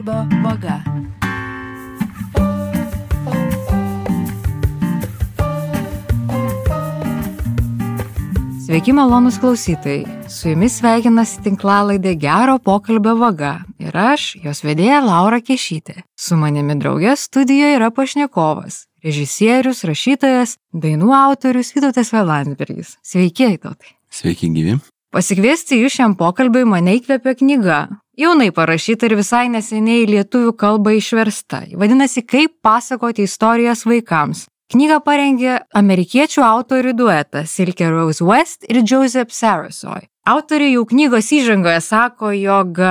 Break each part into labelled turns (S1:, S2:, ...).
S1: pokalbio vaga. Sveiki, malonus klausytojai. Su jumis sveikinasi tinklalaidė Gero pokalbio vaga ir aš, jos vedėja Laura Kešytė. Su manimi draugė studijoje yra pašnekovas, režisierius, rašytojas, dainų autorius Vytautas Velandsbergis. Sveiki, Vytautai.
S2: Sveiki, gyvi.
S1: Pasikviesti jūs šiam pokalbiui mane įkvėpė knyga. Jaunai parašyta ir visai neseniai lietuvių kalba išversta. Vadinasi, kaip pasakoti istorijas vaikams. Knygą parengė amerikiečių autorių duetas Silke Rose West ir Joseph Sarasoy. Autoriai jau knygos įžangoje sako, jog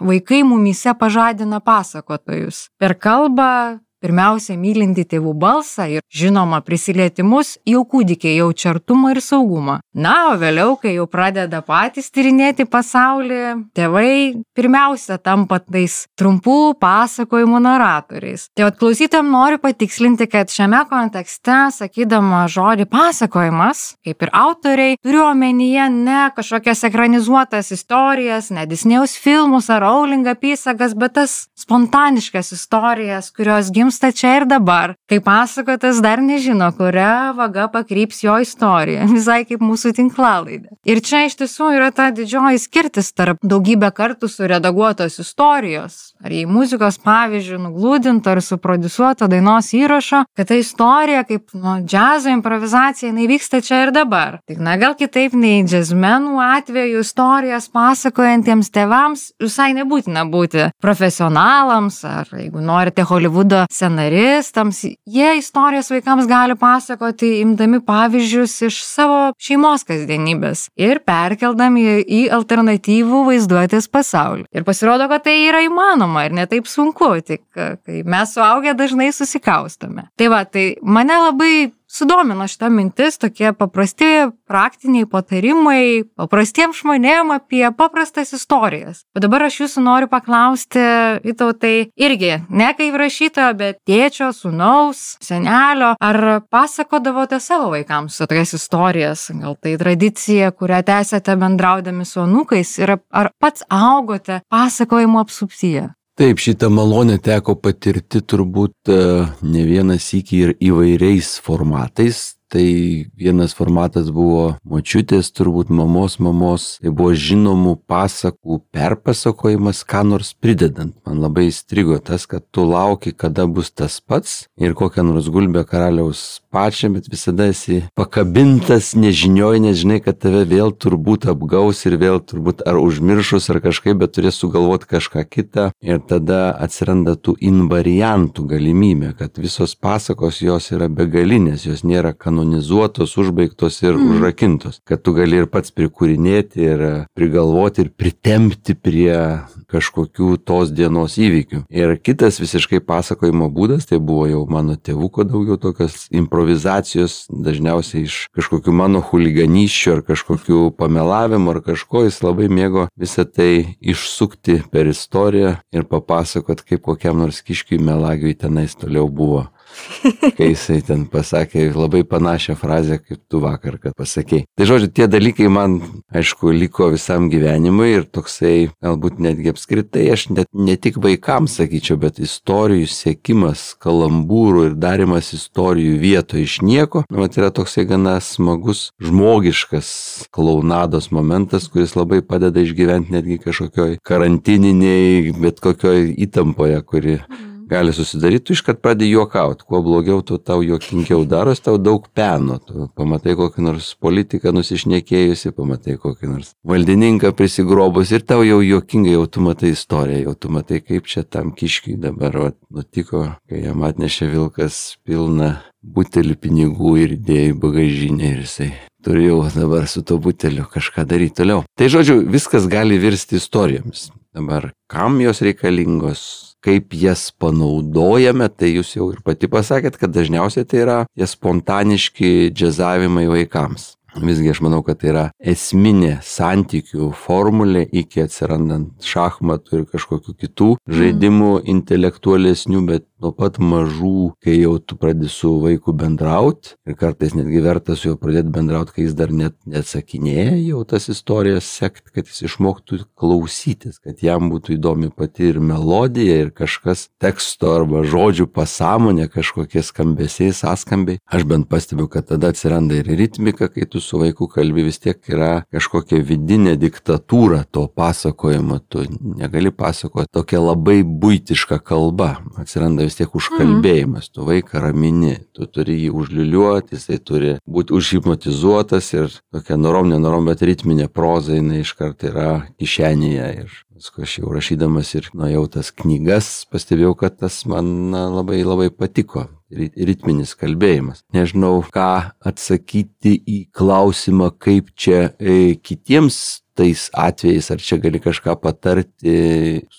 S1: vaikai mumise pažadina pasakotojus. Per kalbą Pirmiausia, mylinti tėvų balsą ir, žinoma, prisilietimus, jau kūdikiai jaučia artumą ir saugumą. Na, o vėliau, kai jau pradeda patys tyrinėti pasaulį, tėvai pirmiausia tampa tais trumpų pasakojimų naratoriais. Tai atklausytam noriu patikslinti, kad šiame kontekste, sakydama žodį pasakojimas, kaip ir autoriai, turiu omenyje ne kažkokias ekranizuotas istorijas, ne Disneyjaus filmus ar Rowling apysagas, bet tas spontaniškas istorijas, kurios gimsta gimsta čia ir dabar, kai pasakotas dar nežino, kuria vaga pakryps jo istorija, visai kaip mūsų tinklalaidė. Ir čia iš tiesų yra ta didžioji skirtis tarp daugybę kartų suredaguotos istorijos, ar į muzikos pavyzdžių nuglūdinto ar suprodusuoto dainos įrašo, kad ta istorija kaip nu, džiazo improvizacija, jinai vyksta čia ir dabar. Tik na gal kitaip nei džiazmenų atveju istorijas pasakojantiems tėvams visai nebūtina būti profesionalams, ar jeigu norite Hollywoodo scenaristams, jie istorijas vaikams gali pasakoti, imdami pavyzdžius iš savo šeimos kasdienybės ir perkeldami į alternatyvų vaizduotės pasaulį. Ir pasirodo, kad tai yra įmanoma ir netaip sunku, tik kai mes suaugę dažnai susikaustame. Tai va, tai mane labai sudomino šita mintis, tokie paprasti praktiniai patarimai paprastiems žmonėm apie paprastas istorijas. O dabar aš jūsų noriu paklausti, Vytautai, irgi ne kaip rašytojo, bet tėčio, sunaus, senelio, ar pasakodavote savo vaikams tokias istorijas, gal tai tradicija, kurią tęsėte bendraudami su anūkais ir ar pats augote pasakojimo apsuptyje?
S2: Taip, šitą malonę teko patirti turbūt e, ne vienas iki ir įvairiais formatais. Tai vienas formatas buvo močiutės, turbūt mamos mamos, tai buvo žinomų pasakų perpasakojimas, ką nors pridedant. Man labai įstrigo tas, kad tu lauki, kada bus tas pats ir kokią nors gulbę karaliaus pačią, bet visada esi pakabintas nežinioj, nes žinai, kad tave vėl turbūt apgaus ir vėl turbūt ar užmiršus ar kažkaip, bet turės sugalvoti kažką kitą. Ir tada atsiranda tų invariantų galimybė, kad visos pasakos jos yra begalinės, jos nėra kanonizuotos kanonizuotos, užbaigtos ir mm. užrakintos, kad tu gali ir pats prikūrinėti ir prigalvoti ir pritempti prie kažkokių tos dienos įvykių. Ir kitas visiškai pasakojimo būdas, tai buvo jau mano tėvuko daugiau tokios improvizacijos, dažniausiai iš kažkokių mano huliganysčių ar kažkokių pamelavimų ar kažko, jis labai mėgo visą tai išsukti per istoriją ir papasakot, kaip kokiam nors kiškiui melagiui tenais toliau buvo kai jisai ten pasakė labai panašią frazę, kaip tu vakar, kad pasakėjai. Tai žodžiu, tie dalykai man, aišku, liko visam gyvenimui ir toksai, galbūt netgi apskritai, aš net ne tik vaikams sakyčiau, bet istorijų sėkimas, kalambūrų ir darimas istorijų vietoje iš nieko, nu, tai yra toksai gana smagus, žmogiškas klaunados momentas, kuris labai padeda išgyventi netgi kažkokioj karantininiai, bet kokioj įtampoje, kuri mm gali susidaryti, tu iškart pradedi juokauti. Kuo blogiau, tu tau juokingiau daros, tau daug peno. Tu pamatai kokį nors politiką nusišnekėjusi, pamatai kokį nors valdininką prisigrobus ir tau jau juokingai, jau tu matai istoriją, jau tu matai, kaip čia tam kiškiai dabar vat, nutiko, kai jam atnešė vilkas pilną butelį pinigų ir dėjo į bagažinę ir jisai turėjau dabar su to buteliu kažką daryti toliau. Tai žodžiu, viskas gali virsti istorijomis. Dabar kam jos reikalingos, kaip jas panaudojame, tai jūs jau ir pati pasakėt, kad dažniausiai tai yra tie spontaniški džiazavimai vaikams. Visgi aš manau, kad tai yra esminė santykių formulė iki atsirandant šachmatų ir kažkokių kitų žaidimų intelektualesnių, bet nuo pat mažų, kai jau tu pradedi su vaiku bendrauti ir kartais netgi verta su juo pradėti bendrauti, kai jis dar net neatsakinėja, jau tas istorijas sekti, kad jis išmoktų klausytis, kad jam būtų įdomi pati ir melodija, ir kažkas teksto arba žodžių pasąmonė, kažkokie skambesiai, sąskambiai. Aš bent pastebiu, kad tada atsiranda ir ritmika, kai tu su vaiku kalbi, vis tiek yra kažkokia vidinė diktatūra to pasakojimo, tu negali pasakoti tokia labai būtiška kalba, atsiranda vis tiek užkalbėjimas, tu vaiką ramini, tu turi jį užliuliuoti, jisai turi būti užhipnotizuotas ir tokia norom, nenorom, bet ritminė proza jinai iškart yra kišenėje. Ir Paskui aš jau rašydamas ir nuėjau tas knygas, pastebėjau, kad tas man na, labai labai patiko. Ritminis kalbėjimas. Nežinau, ką atsakyti į klausimą, kaip čia e, kitiems tais atvejais, ar čia gali kažką patarti,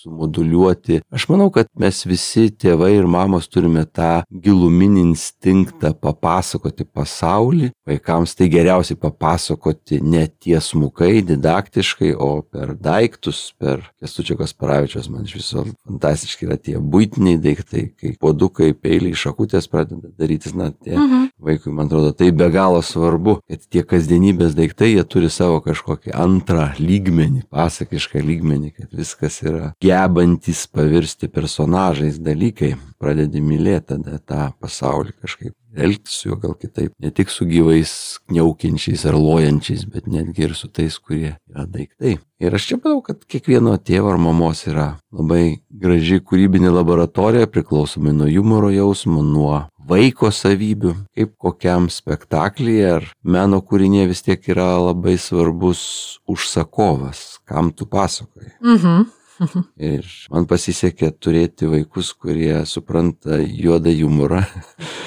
S2: sumoduliuoti. Aš manau, kad mes visi tėvai ir mamos turime tą giluminį instinktą papasakoti pasaulį. Vaikams tai geriausiai papasakoti ne tiesmukai, didaktiškai, o per daiktus, per Kestučiakas Paravičios, man iš viso fantastiški yra tie būtiniai daiktai, kai podukai, peiliai, šakutės pradeda darytis, na, tie mhm. vaikui, man atrodo, tai be galo svarbu, kad tie kasdienybės daiktai, jie turi savo kažkokį antrą lygmenį, pasakišką lygmenį, kad viskas yra gebantis pavirsti personažais dalykai, pradedi mylėti tada tą pasaulį kažkaip. Elgtis su juo gal kitaip, ne tik su gyvais kniaukiančiais ar lojančiais, bet netgi ir su tais, kurie yra daiktai. Ir aš čia manau, kad kiekvieno tėvo ar mamos yra labai graži kūrybinė laboratorija, priklausomai nuo humoro jausmo, nuo vaiko savybių, kaip kokiam spektaklyje ar meno kūrinėje vis tiek yra labai svarbus užsakovas, kam tu pasakoji. Mhm. Ir man pasisekė turėti vaikus, kurie supranta juodą humorą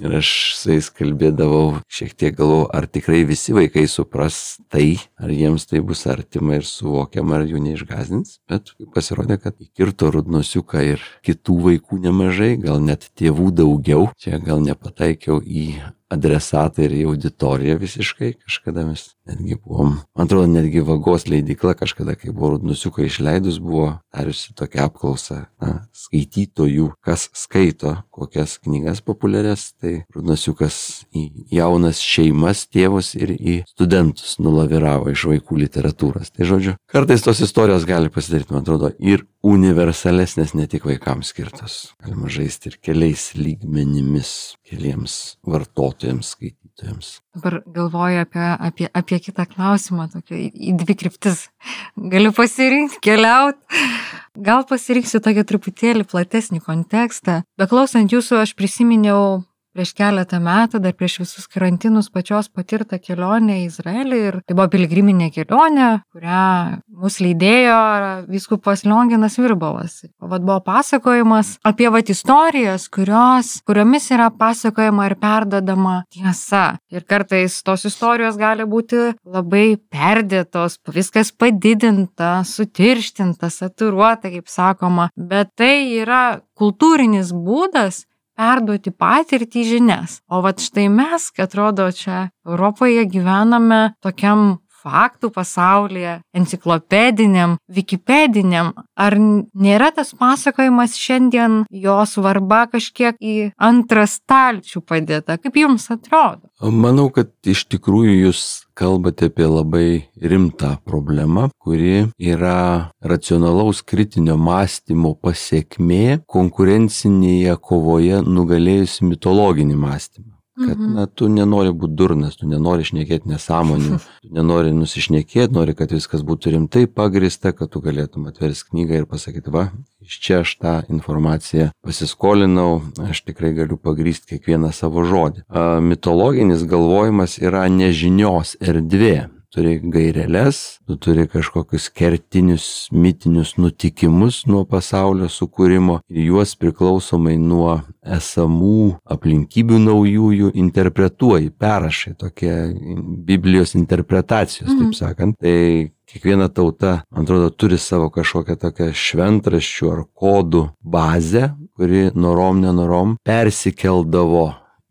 S2: Ir aš su jais kalbėdavau, šiek tiek galvojau, ar tikrai visi vaikai supras tai, ar jiems tai bus artima ir suvokiama, ar jų neišgazdins. Bet pasirodė, kad įkirto rudnosiuką ir kitų vaikų nemažai, gal net tėvų daugiau. Čia gal nepataikiau į adresatą ir į auditoriją visiškai. Kažkada mes netgi buvom, man atrodo, netgi vagos leidikla kažkada, kai buvo Rudnusiuką išleidus, buvo dariusi tokią apklausą na, skaitytojų, kas skaito kokias knygas populiarias. Tai Rudnusiukas į jaunas šeimas, tėvus ir į studentus nulaviravo iš vaikų literatūros. Tai žodžiu, kartais tos istorijos gali pasidaryti, man atrodo, ir universalesnės ne tik vaikams skirtos. Galima žaisti ir keliais lygmenimis, keliems vartotojams skaitytojams.
S1: Dabar galvoju apie, apie, apie kitą klausimą, tokio į, į dvi kryptis. Galiu pasirinkti, keliauti. Gal pasirinksiu tokį truputėlį platesnį kontekstą. Beklausant jūsų, aš prisiminiau prieš keletą metų, dar prieš visus karantinus pačios patirtą kelionę į Izraelį ir tai buvo piligriminė kelionė, kurią mus lydėjo viskupas Lionginas Virbovas. Vat buvo pasakojimas apie vat istorijas, kurios, kuriomis yra pasakojama ir perdodama tiesa. Ir kartais tos istorijos gali būti labai perdėtos, viskas padidinta, sutirštinta, saturuota, kaip sakoma, bet tai yra kultūrinis būdas perduoti patirtį žinias. O vat štai mes, kad atrodo, čia Europoje gyvename tokiam faktų pasaulyje, enciklopediniam, wikipediniam, ar nėra tas pasakojimas šiandien jo svarba kažkiek į antrą stalčių padėta? Kaip jums atrodo?
S2: Manau, kad iš tikrųjų jūs kalbate apie labai rimtą problemą, kuri yra racionalaus kritinio mąstymo pasiekmė konkurencinėje kovoje nugalėjus mitologinį mąstymą kad mhm. na, tu nenori būti durnas, tu nenori šnekėti nesąmonių, tu nenori nusišnekėti, nori, kad viskas būtų rimtai pagrista, kad tu galėtum atversti knygą ir pasakyti, va, iš čia aš tą informaciją pasiskolinau, aš tikrai galiu pagrysti kiekvieną savo žodį. A, mitologinis galvojimas yra nežinios erdvė turi gaireles, tu turi kažkokius kertinius mitinius nutikimus nuo pasaulio sukūrimo ir juos priklausomai nuo esamų aplinkybių naujųjų interpretuoji, perrašai tokie Biblijos interpretacijos, taip mhm. sakant. Tai kiekviena tauta, man atrodo, turi savo kažkokią tokią šventraščių ar kodų bazę, kuri norom nenorom persikeldavo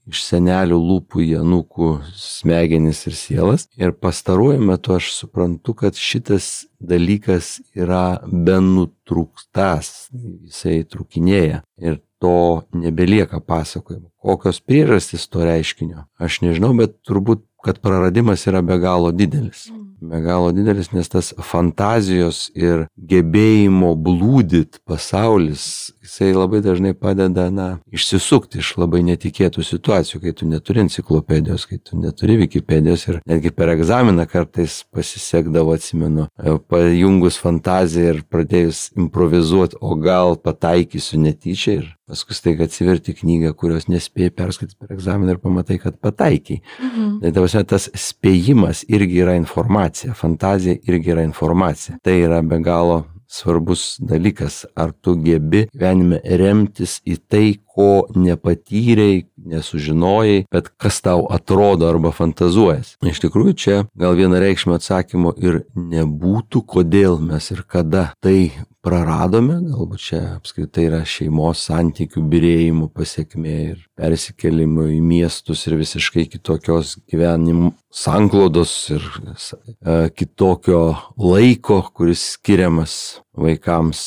S2: iš senelių lūpų į anūkų smegenis ir sielas. Ir pastaruoju metu aš suprantu, kad šitas dalykas yra be nutrūkstas, jisai trukinėja. Ir to nebelieka pasakojimo. Kokios priežastys to reiškinio, aš nežinau, bet turbūt, kad praradimas yra be galo didelis. Mm be galo didelis, nes tas fantazijos ir gebėjimo blūdit pasaulis, jisai labai dažnai padeda, na, išsisukti iš labai netikėtų situacijų, kai tu neturi enciklopedijos, kai tu neturi Wikipedijos ir netgi per egzaminą kartais pasisekdavo, atsimenu, pajungus fantaziją ir pradėjus improvizuoti, o gal pataikysiu netyčia ir paskui staiga atsiverti knygą, kurios nespėjai perskaityti per egzaminą ir pamatai, kad pataikiai. Mhm. Tai tavasi, tas spėjimas irgi yra informacija, fantazija irgi yra informacija. Tai yra be galo svarbus dalykas, ar tu gebi gyvenime remtis į tai, ko nepatyrei, nesužinojai, bet kas tau atrodo arba fantazuojas. Iš tikrųjų, čia gal vienareikšmio atsakymo ir nebūtų, kodėl mes ir kada tai praradome, galbūt čia apskritai yra šeimos santykių birėjimų pasiekmė ir persikėlimų į miestus ir visiškai kitokios gyvenimo sanklodos ir e, kitokio laiko, kuris skiriamas vaikams,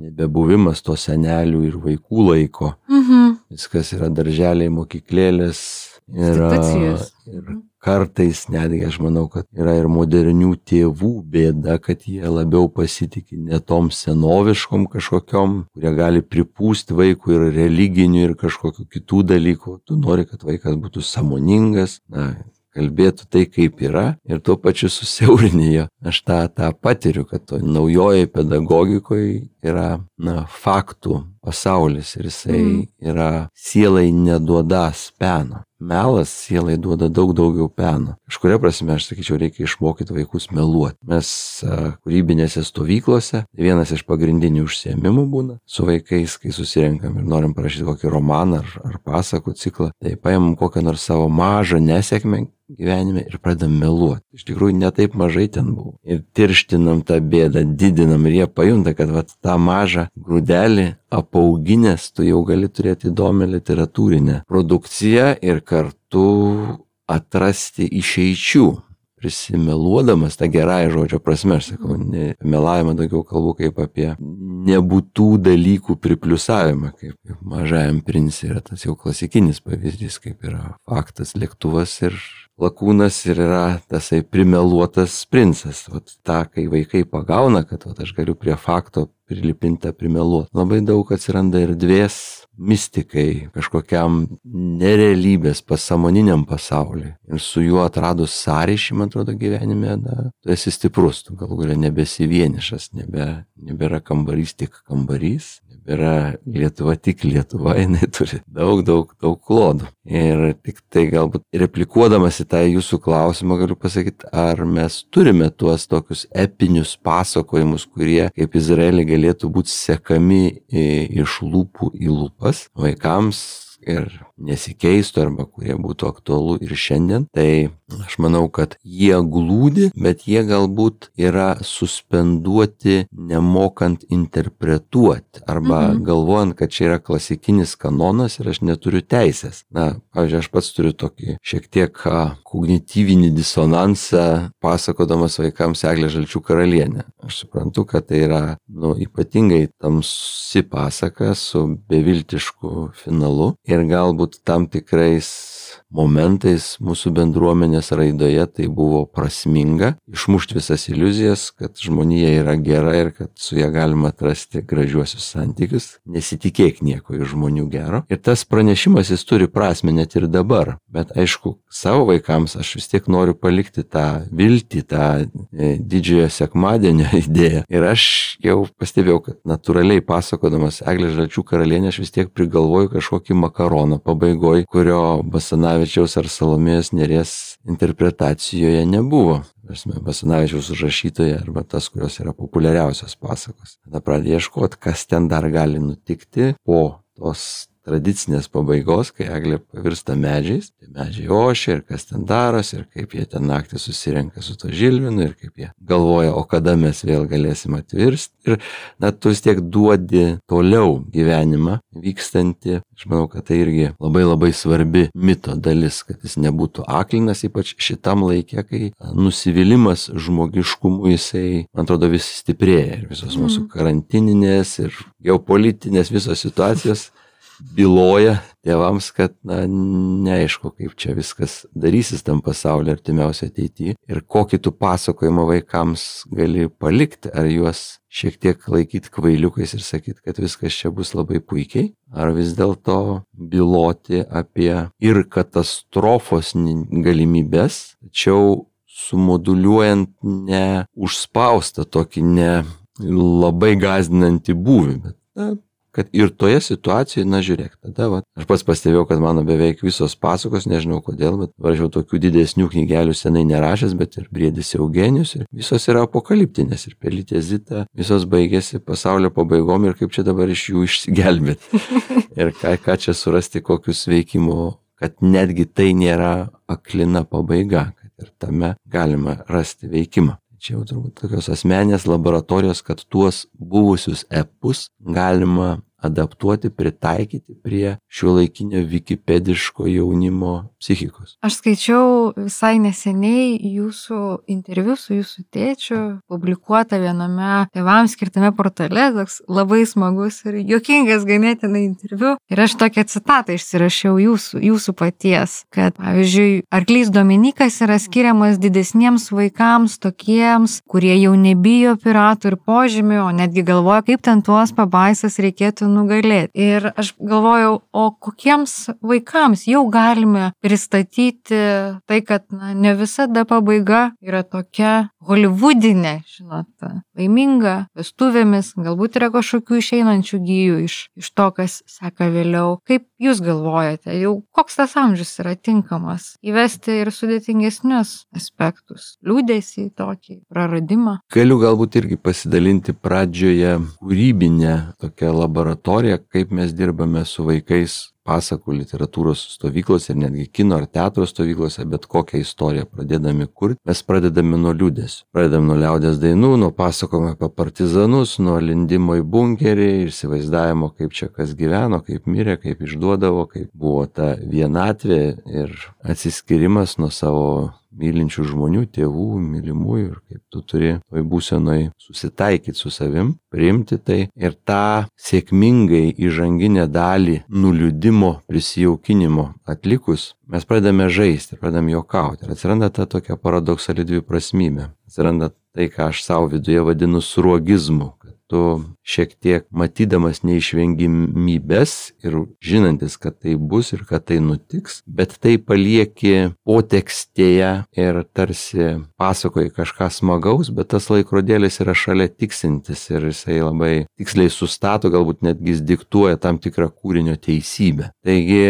S2: nebebuvimas to senelių ir vaikų laiko. Mhm. Viskas yra darželiai, mokyklėlės. Yra, ir kartais netgi aš manau, kad yra ir modernių tėvų bėda, kad jie labiau pasitikė ne tom senoviškom kažkokiom, kurie gali pripūsti vaikui ir religinių ir kažkokių kitų dalykų. Tu nori, kad vaikas būtų samoningas, na, kalbėtų tai, kaip yra ir tuo pačiu susiaurinė jo. Aš tą, tą patiriu, kad to naujoje pedagogikoje yra na, faktų pasaulis ir jisai mm. yra sielai neduodas peno. Melas sielai duoda daug daugiau peno. Kažkuria prasme, aš sakyčiau, reikia išmokyti vaikus meluoti. Mes kūrybinėse stovyklose vienas iš pagrindinių užsiemimų būna su vaikais, kai susirenkam ir norim parašyti kokį romaną ar, ar pasakų ciklą, tai paimam kokią nors savo mažą nesėkmę gyvenime ir pradedam meluoti. Iš tikrųjų, netaip mažai ten buvo. Ir tirštinam tą bėdą, didinam ir jie pajunta, kad vat, tą mažą grūdelį apauginės tu jau gali turėti įdomią literatūrinę produkciją ir kartu atrasti išeičių prisimeluodamas tą gerąją žodžio prasme, aš sakau, ne, melavimą daugiau kalbu kaip apie nebūtų dalykų pripliusavimą, kaip, kaip mažajam princui yra tas jau klasikinis pavyzdys, kaip yra faktas lėktuvas ir lakūnas ir yra tasai primeluotas princas. Vat tą, kai vaikai pagauna, kad vat, aš galiu prie fakto prilipintą primeluoti. Labai daug atsiranda erdvės mystikai, kažkokiam nerealybės pasamoniniam pasauliui. Ir su juo atradus sąryšį, man atrodo, gyvenime, na, tu esi stiprus, tu galų galia nebesi vienišas, nebe, nebėra kambarys tik kambarys, yra Lietuva tik Lietuva, jinai turi daug, daug, daug klodų. Ir tik tai galbūt replikuodamas į tą jūsų klausimą galiu pasakyti, ar mes turime tuos tokius epinius pasakojimus, kurie kaip Izraelį galėtų būti sekami iš lūpų į lūpas vaikams ir nesikeistų arba kurie būtų aktualu ir šiandien, tai aš manau, kad jie glūdi, bet jie galbūt yra suspenduoti nemokant interpretuoti arba mhm. galvojant, kad čia yra klasikinis kanonas ir aš neturiu teisės. Na, pavyzdžiui, aš pats turiu tokį šiek tiek kognityvinį disonansą, pasakodamas vaikams Eglė Žalčių karalienė. Aš suprantu, kad tai yra, nu, ypatingai tamsi pasaka su beviltišku finalu ir galbūt galbūt tam tikrais momentais mūsų bendruomenės raidoje tai buvo prasminga, išmušti visas iliuzijas, kad žmonija yra gera ir kad su ją galima atrasti gražiuosius santykius, nesitikėk nieko iš žmonių gero. Ir tas pranešimas jis turi prasme net ir dabar, bet aišku, savo vaikams aš vis tiek noriu palikti tą viltį, tą e, didžiojo sekmadienio idėją. Ir aš jau pastebėjau, kad natūraliai pasakodamas Eglė Žalčių karalienė aš vis tiek prigalvoju kažkokį makaroną pabaigoje, kurio Basanavičius Basanavičiaus ar Salomėjos nerės interpretacijoje nebuvo. Prasme, Basanavičiaus užrašytoje arba tas, kurios yra populiariausios pasakos. Tada pradėjai ieškoti, kas ten dar gali nutikti po tos tradicinės pabaigos, kai eglė pavirsta medžiais, tai medžiai ošia ir kas ten darosi ir kaip jie ten naktį susirenka su to žilvinu ir kaip jie galvoja, o kada mes vėl galėsim atvirsti. Ir na, tu vis tiek duodi toliau gyvenimą vykstantį. Aš manau, kad tai irgi labai labai svarbi mito dalis, kad jis nebūtų aklinas, ypač šitam laikė, kai nusivylimas žmogiškumu jisai, man atrodo, vis stiprėja ir visos mūsų mhm. karantininės ir geopolitinės visos situacijos byloja tėvams, kad na, neaišku, kaip čia viskas darysis tam pasaulyje artimiausia ateityje ir kokį tu pasakojimą vaikams gali palikti, ar juos šiek tiek laikyti kvailiukais ir sakyti, kad viskas čia bus labai puikiai, ar vis dėlto byloti apie ir katastrofos galimybės, tačiau sumoduliuojant ne užspaustą tokį ne labai gazdinantį būvį, bet na, kad ir toje situacijoje, na žiūrėk, tada va, aš pats pastebėjau, kad mano beveik visos pasakos, nežinau kodėl, bet važiavau tokių didesnių knygelių senai nerašęs, bet ir Briedis Eugenijus, ir visos yra apokaliptinės, ir Pelytė Zita, visos baigėsi pasaulio pabaigom ir kaip čia dabar iš jų išsigelbėti. ir ką, ką čia surasti, kokius veikimo, kad netgi tai nėra aklina pabaiga, kad ir tame galima rasti veikimą čia jau turbūt tokios asmenės laboratorijos, kad tuos buvusius epus galima adaptuoti, pritaikyti prie šio laikinio wikipediško jaunimo psichikos.
S1: Aš skaičiau visai neseniai jūsų interviu su jūsų tėčiu, publikuotą viename tėvams skirtame portale, toks labai smagus ir jokingas ganėtinai interviu. Ir aš tokią citatą išsirašiau jūsų, jūsų paties, kad pavyzdžiui, arklys Dominikas yra skiriamas didesniems vaikams, tokiems, kurie jau nebijo piratų ir požymių, o netgi galvoja, kaip ten tuos pabaisas reikėtų nugalėti. Ir aš galvojau, o kokiems vaikams jau galime pristatyti tai, kad na, ne visada pabaiga yra tokia holivudinė, žinot, laiminga, vestuvėmis, galbūt yra kažkokių išeinančių gyjų iš, iš to, kas seka vėliau. Kaip jūs galvojate, jau koks tas amžius yra tinkamas įvesti ir sudėtingesnius aspektus, liūdėsi tokį praradimą?
S2: Galiu galbūt irgi pasidalinti pradžioje kūrybinę tokią laboratoriją, kaip mes dirbame su vaikais pasakų literatūros stovyklose ir netgi kino ar teatro stovyklose, bet kokią istoriją pradėdami kurti, mes pradedame nuo liūdės. Pradedame nuo liaudės dainų, nuo pasakojimo apie partizanus, nuo lindimo į bunkerį, įsivaizdavimo, kaip čia kas gyveno, kaip mirė, kaip išduodavo, kaip buvo ta vienatvė ir atsiskirimas nuo savo mylinčių žmonių, tėvų, mylimųjų ir kaip tu turi toj būsenoj susitaikyti su savim, priimti tai ir tą sėkmingai įžanginę dalį nuliūdimo, prisijaukinimo atlikus, mes pradame žaisti, pradame juokauti ir atsiranda ta tokia paradoksali dviprasmybė. Atsiranda tai, ką aš savo viduje vadinu surogizmu, tu šiek tiek matydamas neišvengimybės ir žinantis, kad tai bus ir kad tai nutiks, bet tai palieki potekstėje ir tarsi pasakoji kažką smagaus, bet tas laikrodėlis yra šalia tiksintis ir jisai labai tiksliai sustato, galbūt netgi jis diktuoja tam tikrą kūrinio teisybę. Taigi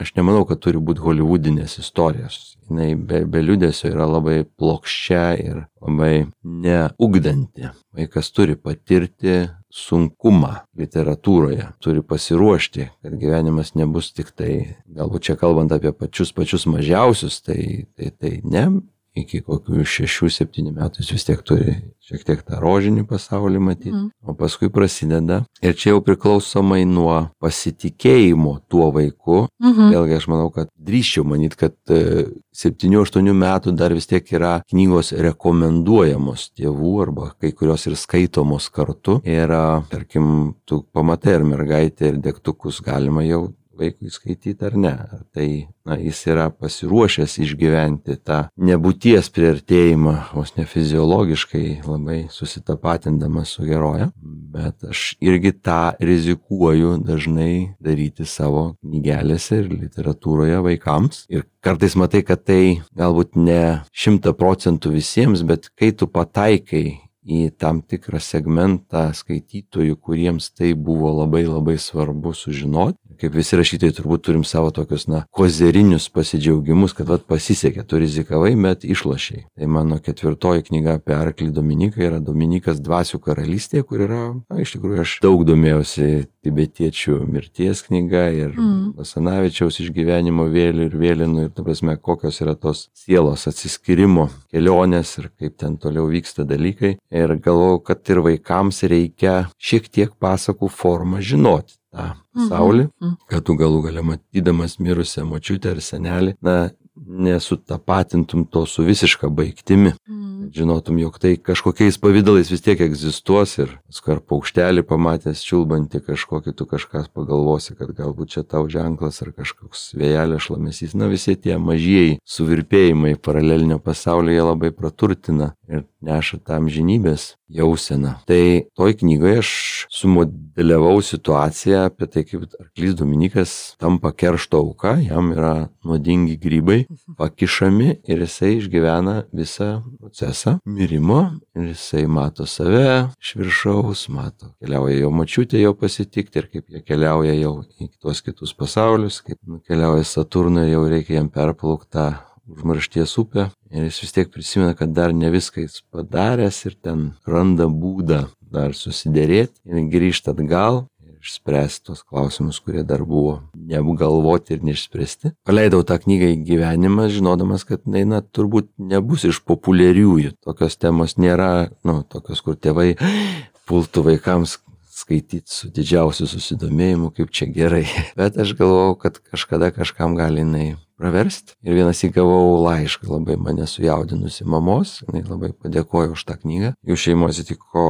S2: aš nemanau, kad turi būti holivudinės istorijos. Jis be, be liūdėsio yra labai plokščia ir labai neugdanti. Vaikas turi patirti sunkumą literatūroje, turi pasiruošti, kad gyvenimas nebus tik tai, galbūt čia kalbant apie pačius pačius mažiausius, tai tai, tai ne, iki kokių 6-7 metų jis vis tiek turi šiek tiek tą rožinį pasaulį matyti, mm. o paskui prasideda. Ir čia jau priklausomai nuo pasitikėjimo tuo vaiku, mm -hmm. vėlgi aš manau, kad drįščiau manyti, kad 7-8 e, metų dar vis tiek yra knygos rekomenduojamos tėvų arba kai kurios ir skaitomos kartu. Ir, tarkim, tu pamatai, ar mergaitė ir degtukus galima jau vaikui skaityti ar ne. Tai na, jis yra pasiruošęs išgyventi tą nebūties priartėjimą, vos ne fiziologiškai labai susitapatindamas su geroje. Bet aš irgi tą rizikuoju dažnai daryti savo knygelėse ir literatūroje vaikams. Ir kartais matai, kad tai galbūt ne šimta procentų visiems, bet kai tu pataikai į tam tikrą segmentą skaitytojų, kuriems tai buvo labai labai svarbu sužinoti, kaip visi rašytojai turbūt turim savo tokius, na, kozerinius pasidžiaugimus, kad vat pasisekė, tu rizikavai, bet išlašiai. Tai mano ketvirtoji knyga apie Arklį Dominiką yra Dominikas Dvasių karalystėje, kur yra, na, iš tikrųjų aš daug domėjausi tibetiečių mirties knyga ir mm. Vasanavičiaus išgyvenimo vėlių ir vėlinų ir, ta prasme, kokios yra tos sielos atsiskirimo kelionės ir kaip ten toliau vyksta dalykai. Ir galvojau, kad ir vaikams reikia šiek tiek pasakų formą žinoti tą pasaulį, mhm. mhm. kad tu galų gale matydamas mirusią močiutę ar senelį, na, nesutapatintum to su visiška baigtimi. Mhm. žinotum, jog tai kažkokiais pavydalais vis tiek egzistuos ir skar paukštelį pamatęs čiulbantį kažkokį, tu kažkas pagalvosi, kad galbūt čia tau ženklas ar kažkoks vėjelio šlamesys. Na visi tie mažieji suvirpėjimai paralelinio pasaulyje labai praturtina ir neša tam žinybės jauseną. Tai toj knygoje aš sumodeliavau situaciją apie tai, kaip arklys Dominikas tampa keršto auka, jam yra nuodingi grybai pakišami ir jisai išgyvena visą procesą mirimo ir jisai mato save iš viršaus, mato, keliauja jo mačiutė jo pasitikti ir kaip jie keliauja jau į tuos kitus pasaulius, kaip nukeliauja Saturnui, jau reikia jam perplaukti užmaršties upę ir jis vis tiek prisimena, kad dar ne viską jis padaręs ir ten randa būdą dar susidėrėti ir grįžta atgal ir išspręsti tos klausimus, kurie dar buvo neapgalvoti ir neišspręsti. Paleidau tą knygą į gyvenimą, žinodamas, kad jinai, na, turbūt nebus iš populiariųjų. Tokios temos nėra, nu, tokios, kur tėvai pultų vaikams skaityti su didžiausiu susidomėjimu, kaip čia gerai. Bet aš galvojau, kad kažkada kažkam gali jinai praversti. Ir vienas įgavau laišką labai mane sujaudinusi mamos, jinai labai padėkojo už tą knygą. Jų šeimos įtiko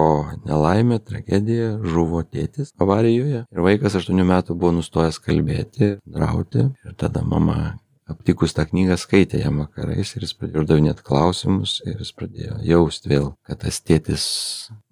S2: nelaimė, tragedija, žuvo tėtis avarijoje. Ir vaikas 8 metų buvo nustojęs kalbėti, drauti. Ir tada mama aptikus tą knygą skaitė ją vakarais ir jis pradėjo uždavinėti klausimus ir jis pradėjo jausti vėl, kad tas tėtis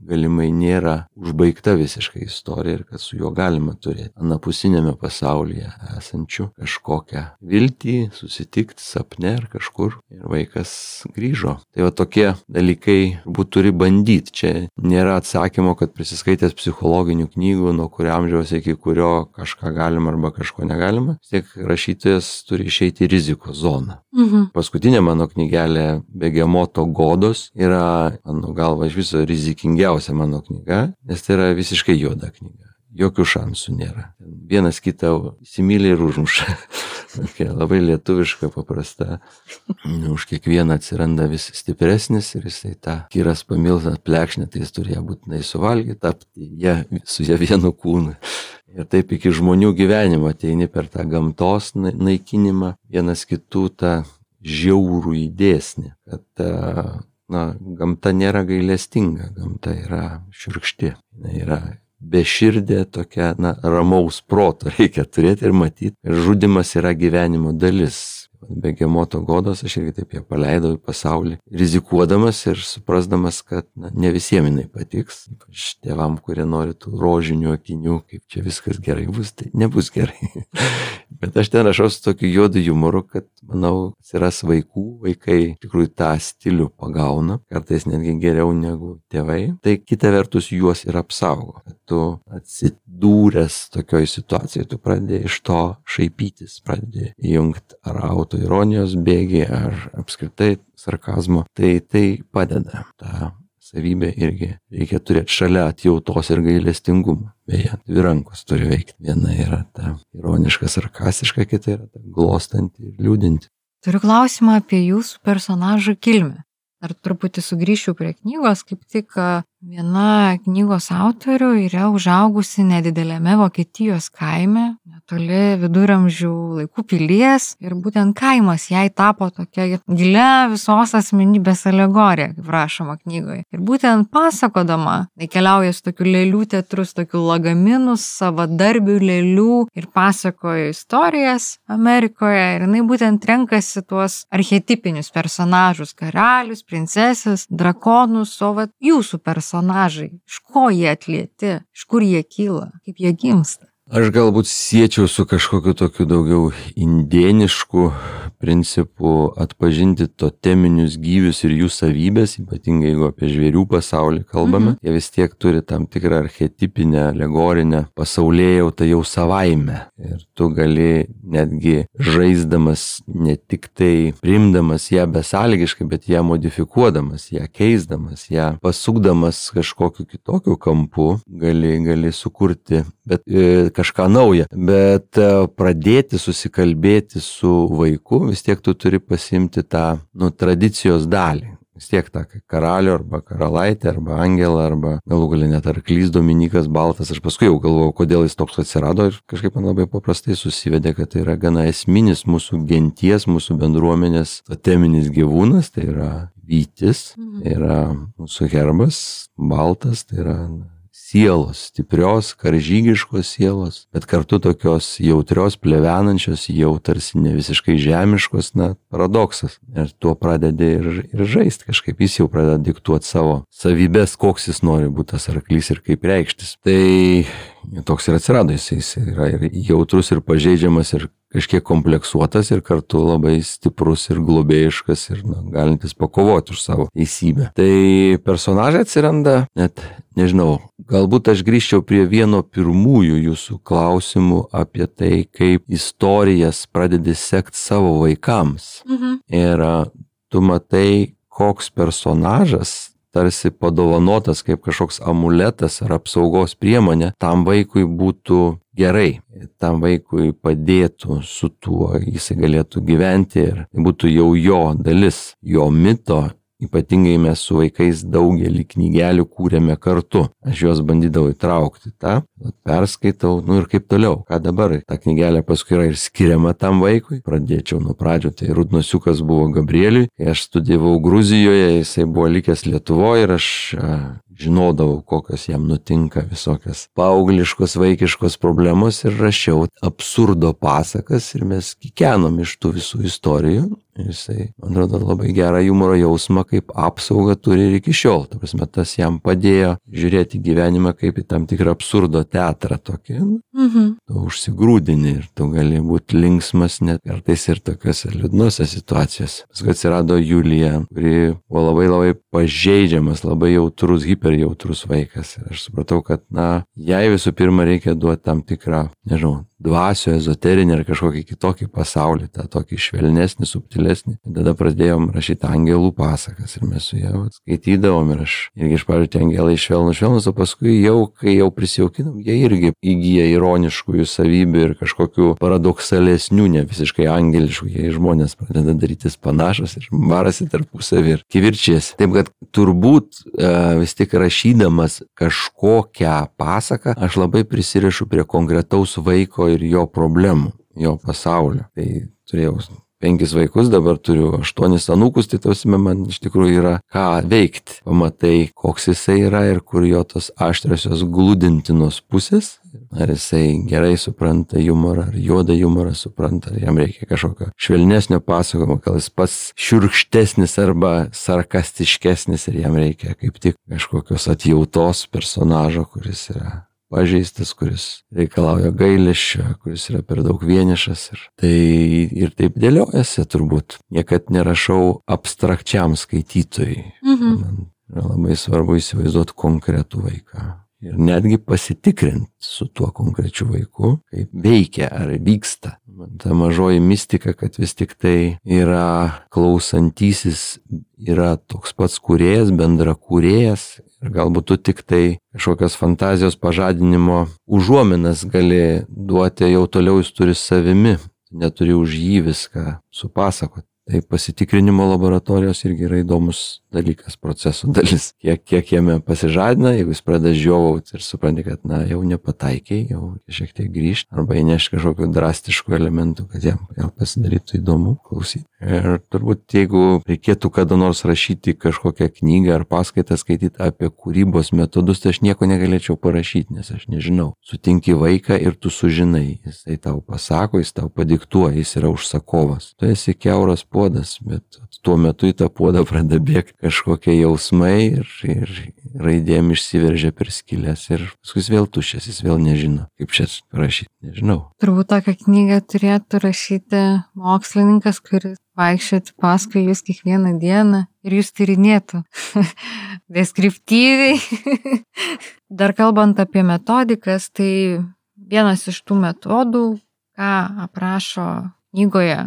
S2: galimai nėra užbaigta visiškai istorija ir kad su juo galima turėti anapusinėme pasaulyje esančių kažkokią viltį, susitikti sapne ar kažkur ir vaikas grįžo. Tai va tokie dalykai būt turi bandyti. Čia nėra atsakymo, kad prisiskaitęs psichologinių knygų, nuo kurio amžiaus iki kurio kažką galima arba kažko negalima, tiek rašytojas turi išeiti į rizikos zoną. Mhm. Paskutinė mano knygelė Begemoto godos yra, mano galva, iš viso rizikingiausia mano knyga, nes tai yra visiškai juoda knyga. Jokių šansų nėra. Vienas kitą įsimylė ir užmuša. Tokia labai lietuviška, paprasta. Už kiekvieną atsiranda vis stipresnis ir jisai tą kyras pamilsą plekšnę, tai jis turi ją būtinai suvalgyti, tapti ją, su ją vienu kūnu. Ir taip iki žmonių gyvenimo ateini per tą gamtos naikinimą, vienas kitų tą žiaurų įdėsnį, kad na, gamta nėra gailestinga, gamta yra širkšti, jinai yra beširdė tokia, na, ramaus proto reikia turėti ir matyti. Ir žudimas yra gyvenimo dalis begemoto godos, aš irgi taip ją paleidau į pasaulį, rizikuodamas ir suprasdamas, kad na, ne visiems jinai patiks, ypač tėvam, kurie nori tų rožinių akinių, kaip čia viskas gerai bus, tai nebus gerai. Bet aš ten rašau su tokiu juodu humoru, kad, manau, atsiras vaikų, vaikai tikrųjų tą stilių pagauna, kartais netgi geriau negu tėvai. Tai kita vertus juos ir apsaugo. Tu atsidūręs tokioj situacijoje, tu pradedi iš to šaipytis, pradedi jungti ar auto autoironijos bėgiai ar apskritai sarkazmo, tai tai padeda. Ta savybė irgi reikia turėti šalia atjautos ir gailestingumo. Beje, dvi rankos turi veikti. Viena yra ta ironiška, sarkastiška, kita yra ta glostanti ir liūdinti.
S1: Turiu klausimą apie jūsų personažų kilmę. Ar truputį sugrįšiu prie knygos, kaip tik viena knygos autorių yra užaugusi nedidelėme Vokietijos kaime, netoli viduramžių laikų pilies ir būtent kaimas jai tapo tokia gilia visos asmenybės alegorija, kaip rašoma knygoje. Ir būtent pasakodama, tai keliauja su tokiu lėlių teatru, su tokiu lagaminu, savadarbių lėlių ir pasakoja istorijas Amerikoje ir jinai būtent renkasi tuos archetipinius personažus - karalius, princesės, drakonus, o va jūsų personažai, iš ko jie atlieti, iš kur jie kyla, kaip jie gimsta.
S2: Aš galbūt siečiau su kažkokiu tokiu daugiau indienišku principu atpažinti toteminius gyvius ir jų savybės, ypatingai jeigu apie žvėrių pasaulį kalbame, mhm. jie vis tiek turi tam tikrą archetipinę, alegorinę pasaulėjautą jau savaime. Ir tu gali netgi žaisdamas ne tik tai primdamas ją besąlygiškai, bet ją modifikuodamas, ją keisdamas, ją pasukdamas kažkokiu kitokiu kampu, gali, gali sukurti bet, e, kažką naują. Bet e, pradėti susikalbėti su vaiku, vis tiek tu turi pasimti tą nu, tradicijos dalį. Vis tiek tą karalių arba karalaitę arba angelą arba galų galia net arklys Dominikas Baltas. Aš paskui jau galvojau, kodėl jis toks atsirado ir kažkaip man labai paprastai susivedė, kad tai yra gana esminis mūsų genties, mūsų bendruomenės toteminis gyvūnas, tai yra vytis, tai yra mūsų herbas, baltas, tai yra sielos, stiprios, karžygiškos sielos, bet kartu tokios jautrios, plevenančios, jau tarsi ne visiškai žemiškos, na, paradoksas. Ir tuo pradedi ir, ir žaisti kažkaip, jis jau pradeda diktuoti savo savybės, koks jis nori būti tas arklys ir kaip reikštis. Tai toks ir atsirado, jis, jis yra ir jautrus, ir pažeidžiamas, ir kažkiek kompleksuotas ir kartu labai stiprus ir globėjiškas ir na, galintis pakovoti už savo teisybę. Tai personažai atsiranda, net nežinau, galbūt aš grįžčiau prie vieno pirmųjų jūsų klausimų apie tai, kaip istorijas pradedi sekti savo vaikams. Mhm. Ir tu matai, koks personažas tarsi padovanotas kaip kažkoks amuletas ar apsaugos priemonė, tam vaikui būtų gerai, tam vaikui padėtų su tuo, jisai galėtų gyventi ir būtų jau jo dalis, jo mito Ypatingai mes su vaikais daugelį knygelių kūrėme kartu. Aš juos bandydavau įtraukti tą, perskaitau, nu ir kaip toliau. Ką dabar? Ta knygelė paskui yra ir skiriama tam vaikui. Pradėčiau nuo pradžių. Tai Rudnosiukas buvo Gabrieliui. Kai aš studijavau Gruzijoje, jisai buvo likęs Lietuvoje ir aš žinodavau, kokios jam nutinka visokios paaugliškos, vaikiškos problemos ir rašiau absurdo pasakas ir mes kikenom iš tų visų istorijų. Jisai, man atrodo, labai gerą humoro jausmą kaip apsaugą turi ir iki šiol. Ta prasme, tas jam padėjo žiūrėti gyvenimą kaip į tam tikrą absurdo teatrą tokį. Mhm. Tu užsigrūdini ir tu gali būti linksmas net kartais ir tokiuose liūdnose situacijose. Paskui atsirado Julija, kuri buvo labai labai pažeidžiamas, labai jautrus, hiper super jautrus vaikas. Ir aš supratau, kad, na, jai visų pirma reikia duoti tam tikrą, nežinau, dvasio, ezoterinį ar kažkokį kitokį pasaulį, tą tokį švelnesnį, subtilesnį. Ir tada pradėjom rašyti angelų pasakas ir mes su ją skaitydavom ir aš irgi iš pradžių tie angelai švelnus, švelnus, o paskui jau, kai jau prisijaukinam, jie irgi įgyja ironiškųjų savybių ir kažkokių paradoksalesnių, ne visiškai angeliškų, jie žmonės pradeda darytis panašus ir varasi tarpusavį ir kivirčiasi. Taip kad turbūt e, vis tik rašydamas kažkokią pasaką, aš labai prisirišu prie konkretaus vaiko ir jo problemų, jo pasaulio. Tai turėjau penkis vaikus, dabar turiu aštuonis anūkus, tai tausime man iš tikrųjų yra ką veikti. Pamatai, koks jisai yra ir kur jo tos aštriosios glūdintinos pusės Ar jisai gerai supranta humorą, ar juodą humorą supranta, ar jam reikia kažkokio švelnesnio pasakojimo, gal jis pats šiurkštesnis arba sarkastiškesnis ir jam reikia kaip tik kažkokios atjautos personažo, kuris yra pažeistas, kuris reikalauja gailėšio, kuris yra per daug vienišas. Ir tai ir taip dėliojasi turbūt. Niekad nerašau abstrakčiam skaitytojui. Mhm. Man yra labai svarbu įsivaizduoti konkretų vaiką ir netgi pasitikrinti su tuo konkrečiu vaiku, kaip veikia ar vyksta. Ta mažoji mistika, kad vis tik tai yra klausantysis, yra toks pats kuriejas, bendra kuriejas galbūt tu tik tai kažkokias fantazijos pažadinimo užuominas gali duoti, jau toliau jis turi savimi, neturi už jį viską supasakoti. Tai pasitikrinimo laboratorijos irgi yra įdomus dalykas, proceso dalis. Kiek, kiek jame pasižadina, jeigu jis pradeda žiovauti ir supranti, kad, na, jau nepataikiai, jau šiek tiek grįžti, arba įneš kažkokių drastiškų elementų, kad jam vėl pasidarytų įdomu klausyti. Ir turbūt, jeigu reikėtų kada nors rašyti kažkokią knygą ar paskaitą skaityti apie kūrybos metodus, tai aš nieko negalėčiau parašyti, nes aš nežinau. Sutinki vaiką ir tu sužinai, jisai tau pasako, jis tau padiktuoja, jis yra užsakovas. Tu esi keuras puodas, bet tuo metu į tą puodą pradeda bėgti kažkokie jausmai ir, ir raidėm išsiveržia per skilės ir paskui jis vėl tuščias, jis vėl nežino, kaip čia rašyti, nežinau.
S1: Turbūt tokią knygą turėtų rašyti mokslininkas, kuris vaikščioti paskui jūs kiekvieną dieną ir jūs tyrinėtų deskriptyviai. Dar kalbant apie metodikas, tai vienas iš tų metodų, ką aprašo knygoje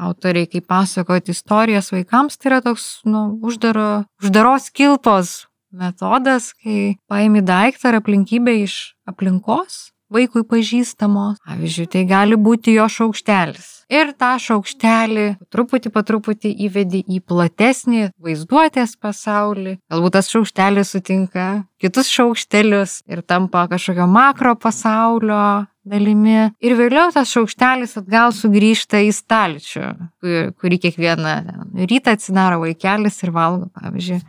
S1: autoriai, kai pasakoti istorijas vaikams, tai yra toks, nu, uždaro, uždaros kilpos metodas, kai paimi daiktą ar aplinkybę iš aplinkos vaikui pažįstamos. Pavyzdžiui, tai gali būti jo šaukštelis. Ir tą šaukštelį truputį po truputį įvedi į platesnį vaizduotės pasaulį. Galbūt tas šaukštelis sutinka kitus šaukštelius ir tampa kažkokio makro pasaulio dalimi. Ir vėliau tas šaukštelis atgal sugrįžta į stalčių, kurį kiekvieną rytą atsidaro vaikelis ir valgo, pavyzdžiui,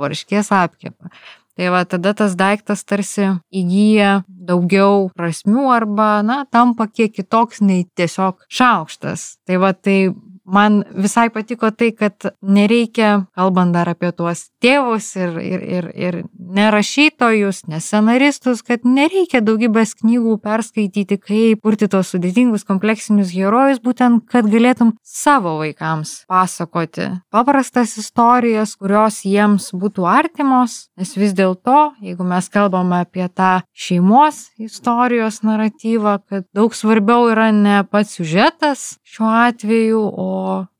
S1: varškės apkepą. Tai va tada tas daiktas tarsi įgyja daugiau prasmių arba, na, tampa kiek kitoks nei tiesiog šaukštas. Tai va tai man visai patiko tai, kad nereikia, kalbant dar apie tuos tėvus ir, ir, ir, ir nerašytojus, nescenaristus, kad nereikia daugybės knygų perskaityti, kaip kurti tos sudėtingus kompleksinius herojus, būtent, kad galėtum savo vaikams pasakoti paprastas istorijas, kurios jiems būtų artimos, nes vis dėlto, jeigu mes kalbame apie tą šeimos istorijos naratyvą, kad daug svarbiau yra ne pats siužetas šiuo atveju, o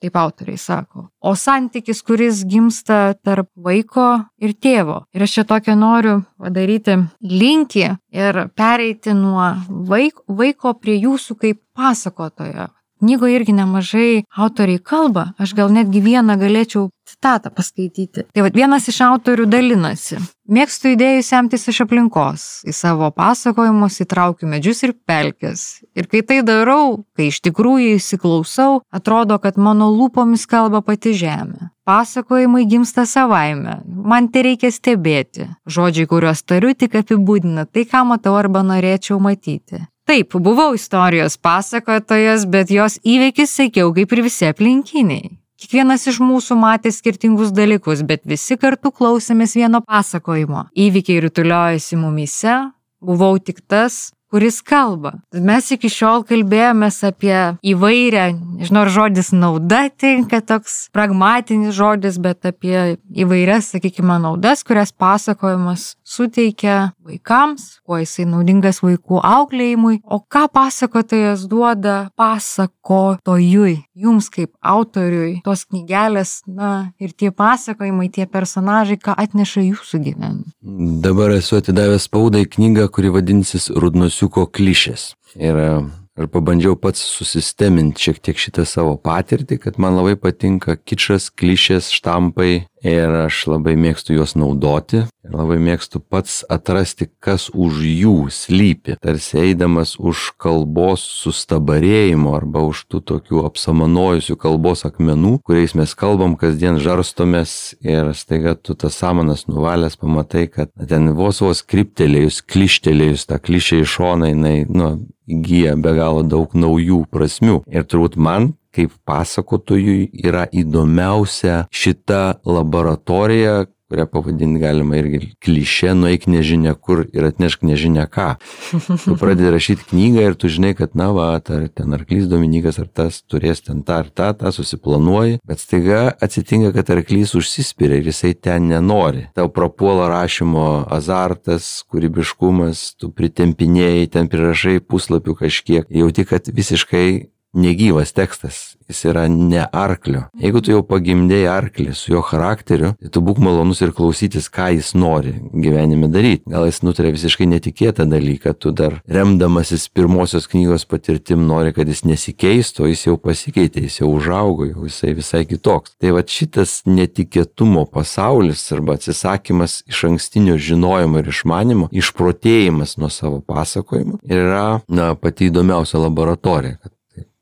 S1: taip autoriai sako, o santykis, kuris gimsta tarp vaiko ir tėvo. Ir aš čia tokią noriu padaryti linkį ir pereiti nuo vaiko, vaiko prie jūsų kaip pasakotojo. Knygoje irgi nemažai autoriai kalba, aš gal netgi vieną galėčiau citatą paskaityti. Tai vad vienas iš autorių dalinasi. Mėgstu idėjų semtis iš aplinkos, į savo pasakojimus įtraukiu medžius ir pelkes. Ir kai tai darau, kai iš tikrųjų įsiklausau, atrodo, kad mano lūpomis kalba pati žemė. Pasakojimai gimsta savaime, man tai reikia stebėti. Žodžiai, kuriuos tariu, tik apibūdina tai, ką matau arba norėčiau matyti. Taip, buvau istorijos pasakotojas, bet jos įvykis sekiau kaip ir visi aplinkiniai. Kiekvienas iš mūsų matė skirtingus dalykus, bet visi kartu klausėmės vieno pasakojimo. Įvykiai rutuliojasi mumise, buvau tik tas, kuris kalba. Mes iki šiol kalbėjomės apie įvairią, nežinau, ar žodis nauda tinka toks pragmatinis žodis, bet apie įvairias, sakykime, naudas, kurias pasakojimas suteikia vaikams, kuo jisai naudingas vaikų auklėjimui, o ką pasakotojas duoda pasakotojui, jums kaip autoriui, tos knygelės, na ir tie pasakojimai, tie personažai, ką atneša jūsų gyvenimą.
S2: Dabar esu atidavęs spaudai knygą, kuri vadinsis Rudnus Vasiuko klišės. Ir ir pabandžiau pats susisteminti šiek tiek šitą savo patirtį, kad man labai patinka kičas, klišės, štampai ir aš labai mėgstu juos naudoti. Ir labai mėgstu pats atrasti, kas už jų slypi, tarsi eidamas už kalbos sustabarėjimo arba už tų tokių apsamanojusių kalbos akmenų, kuriais mes kalbam, kasdien žarstomės ir staiga tu tas samanas nuvalęs pamatai, kad ten vos vos kriptelėjus, klištelėjus tą klišę į šoną, jinai, nu, įgyja be galo daug naujų prasmių. Ir turbūt man kaip pasakotojui yra įdomiausia šita laboratorija, kurią pavadinti galima irgi klišė, nueik nežinia kur ir atnešk nežinia ką. Tu pradedi rašyti knygą ir tu žinai, kad na va, ar ten arklys Dominikas ar tas turės ten tą ar tą, tą susiplanuoji, bet staiga atsitinka, kad arklys užsispiria ir jisai ten nenori. Tau prapuola rašymo azartas, kūrybiškumas, tu pritempinėjai, ten prirašai puslapių kažkiek, jauti, kad visiškai negyvas tekstas, jis yra ne arklio. Jeigu tu jau pagimdėjai arklį su jo charakteriu, tai tu būk malonus ir klausytis, ką jis nori gyvenime daryti. Gal jis nutarė visiškai netikėtą dalyką, tu dar remdamasis pirmosios knygos patirtim nori, kad jis nesikeistų, jis jau pasikeitė, jis jau užaugo, jau jisai visai kitoks. Tai va šitas netikėtumo pasaulis arba atsisakymas iš ankstinio žinojimo ir išmanimo, išprotėjimas nuo savo pasakojimo yra na, pati įdomiausia laboratorija, kad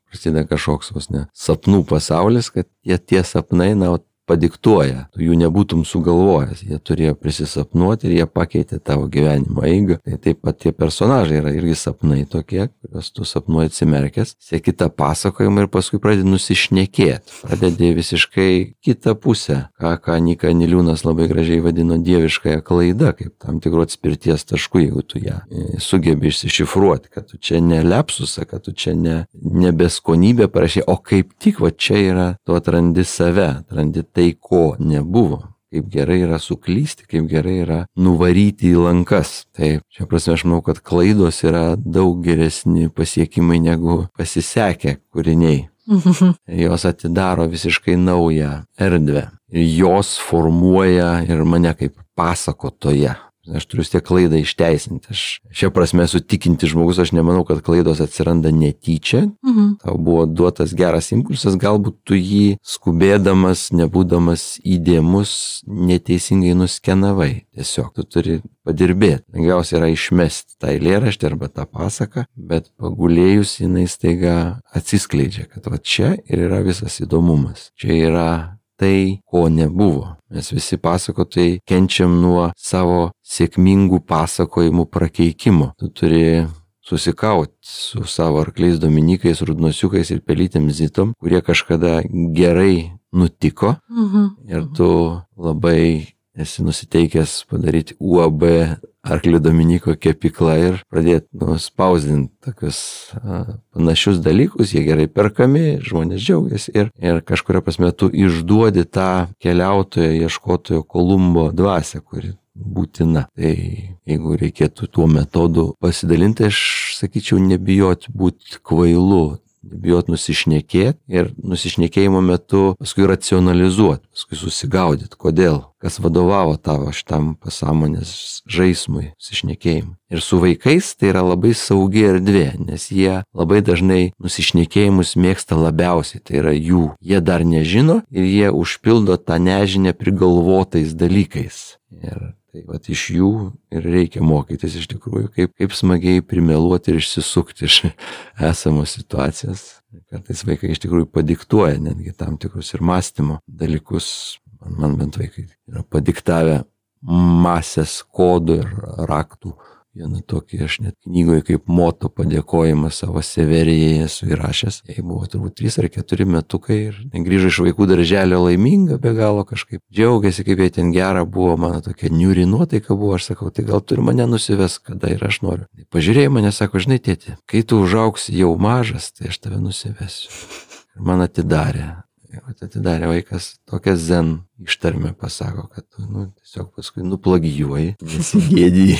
S2: prasideda kažkoks vos ne sapnų pasaulis, kad jie tie sapnai, na, padiktuoja, tu jų nebūtum sugalvojęs, jie turėjo prisisapnuoti ir jie pakeitė tavo gyvenimo eigą. Tai taip pat tie personažai yra irgi sapnai tokie, kuriuos tu sapnuoji atsimerkęs, sėki tą pasakojimą ir paskui pradedi nusišnekėti, pradedi visiškai kitą pusę, ką, ką Nika Niliūnas labai gražiai vadino dieviškąją klaidą, kaip tam tikro atspirties tašku, jeigu tu ją e, sugebi išsišifruoti, kad tu čia ne lepsusą, kad tu čia ne, ne beskonybė parašai, o kaip tik va čia yra, tu atrandi save, atrandi tai, ko nebuvo. Kaip gerai yra suklysti, kaip gerai yra nuvaryti į lankas. Taip, čia prasme aš manau, kad klaidos yra daug geresni pasiekimai negu pasisekę kūriniai. Jos atidaro visiškai naują erdvę. Ir jos formuoja ir mane kaip pasakotoje. Aš turiu vis tiek klaidą išteisinti. Aš šia prasme esu tikinti žmogus, aš nemanau, kad klaidos atsiranda netyčia. Mhm. Tau buvo duotas geras impulsas, galbūt tu jį skubėdamas, nebūdamas įdėmus, neteisingai nuskenavai. Tiesiog tu turi padirbėti. Lengviausia yra išmesti tą eilėraštį arba tą pasaką, bet pagulėjus jinai staiga atsiskleidžia, kad va čia ir yra visas įdomumas. Čia yra tai, ko nebuvo. Mes visi pasakotojai kenčiam nuo savo sėkmingų pasakojimų prakeikimo. Tu turi susikauti su savo arkliais dominikais, rudnosiukais ir pelytėm zitom, kurie kažkada gerai nutiko mhm. ir tu labai esi nusiteikęs padaryti UAB Arklio Dominiko kepikla ir pradėti nu, spausdinti tokius a, panašius dalykus, jie gerai perkami, žmonės džiaugiasi ir, ir kažkuria prasme tu išduodi tą keliautojo, ieškotojo Kolumbo dvasę, kuri būtina. Tai jeigu reikėtų tuo metodu pasidalinti, aš sakyčiau, nebijoti būti kvailu, bijot nusišnekėti ir nusišnekėjimo metu paskui racionalizuoti, paskui susigaudyti, kodėl, kas vadovavo tavo šitam pasąmonės žaismui, nusišnekėjimui. Ir su vaikais tai yra labai saugi erdvė, nes jie labai dažnai nusišnekėjimus mėgsta labiausiai, tai yra jų. Jie dar nežino ir jie užpildo tą nežinę prigalvotais dalykais. Ir Tai vat, iš jų ir reikia mokytis iš tikrųjų, kaip, kaip smagiai primeluoti ir išsisukti iš esamos situacijos. Kartais vaikai iš tikrųjų padiktuoja netgi tam tikrus ir mąstymo dalykus. Man, man bent vaikai yra padiktavę masės kodų ir raktų Vieną tokį aš net knygoje kaip moto padėkojimą savo severijai esu įrašęs. Jai buvo turbūt 3 ar 4 metukai ir grįžo iš vaikų darželio laiminga be galo kažkaip. Džiaugiasi, kaip jie ten gera buvo, mano tokia niuri nuotaika buvo, aš sakau, tai gal turi mane nusives, kada ir aš noriu. Pažiūrėjai mane, sako, žinai, tėti, kai tu užauks jau mažas, tai aš tave nusivesiu. Ir man atidarė atidarė vaikas tokią zen ištarmę, pasako, kad tu nu, tiesiog paskui nuplagijuoji, nesigėdėjai,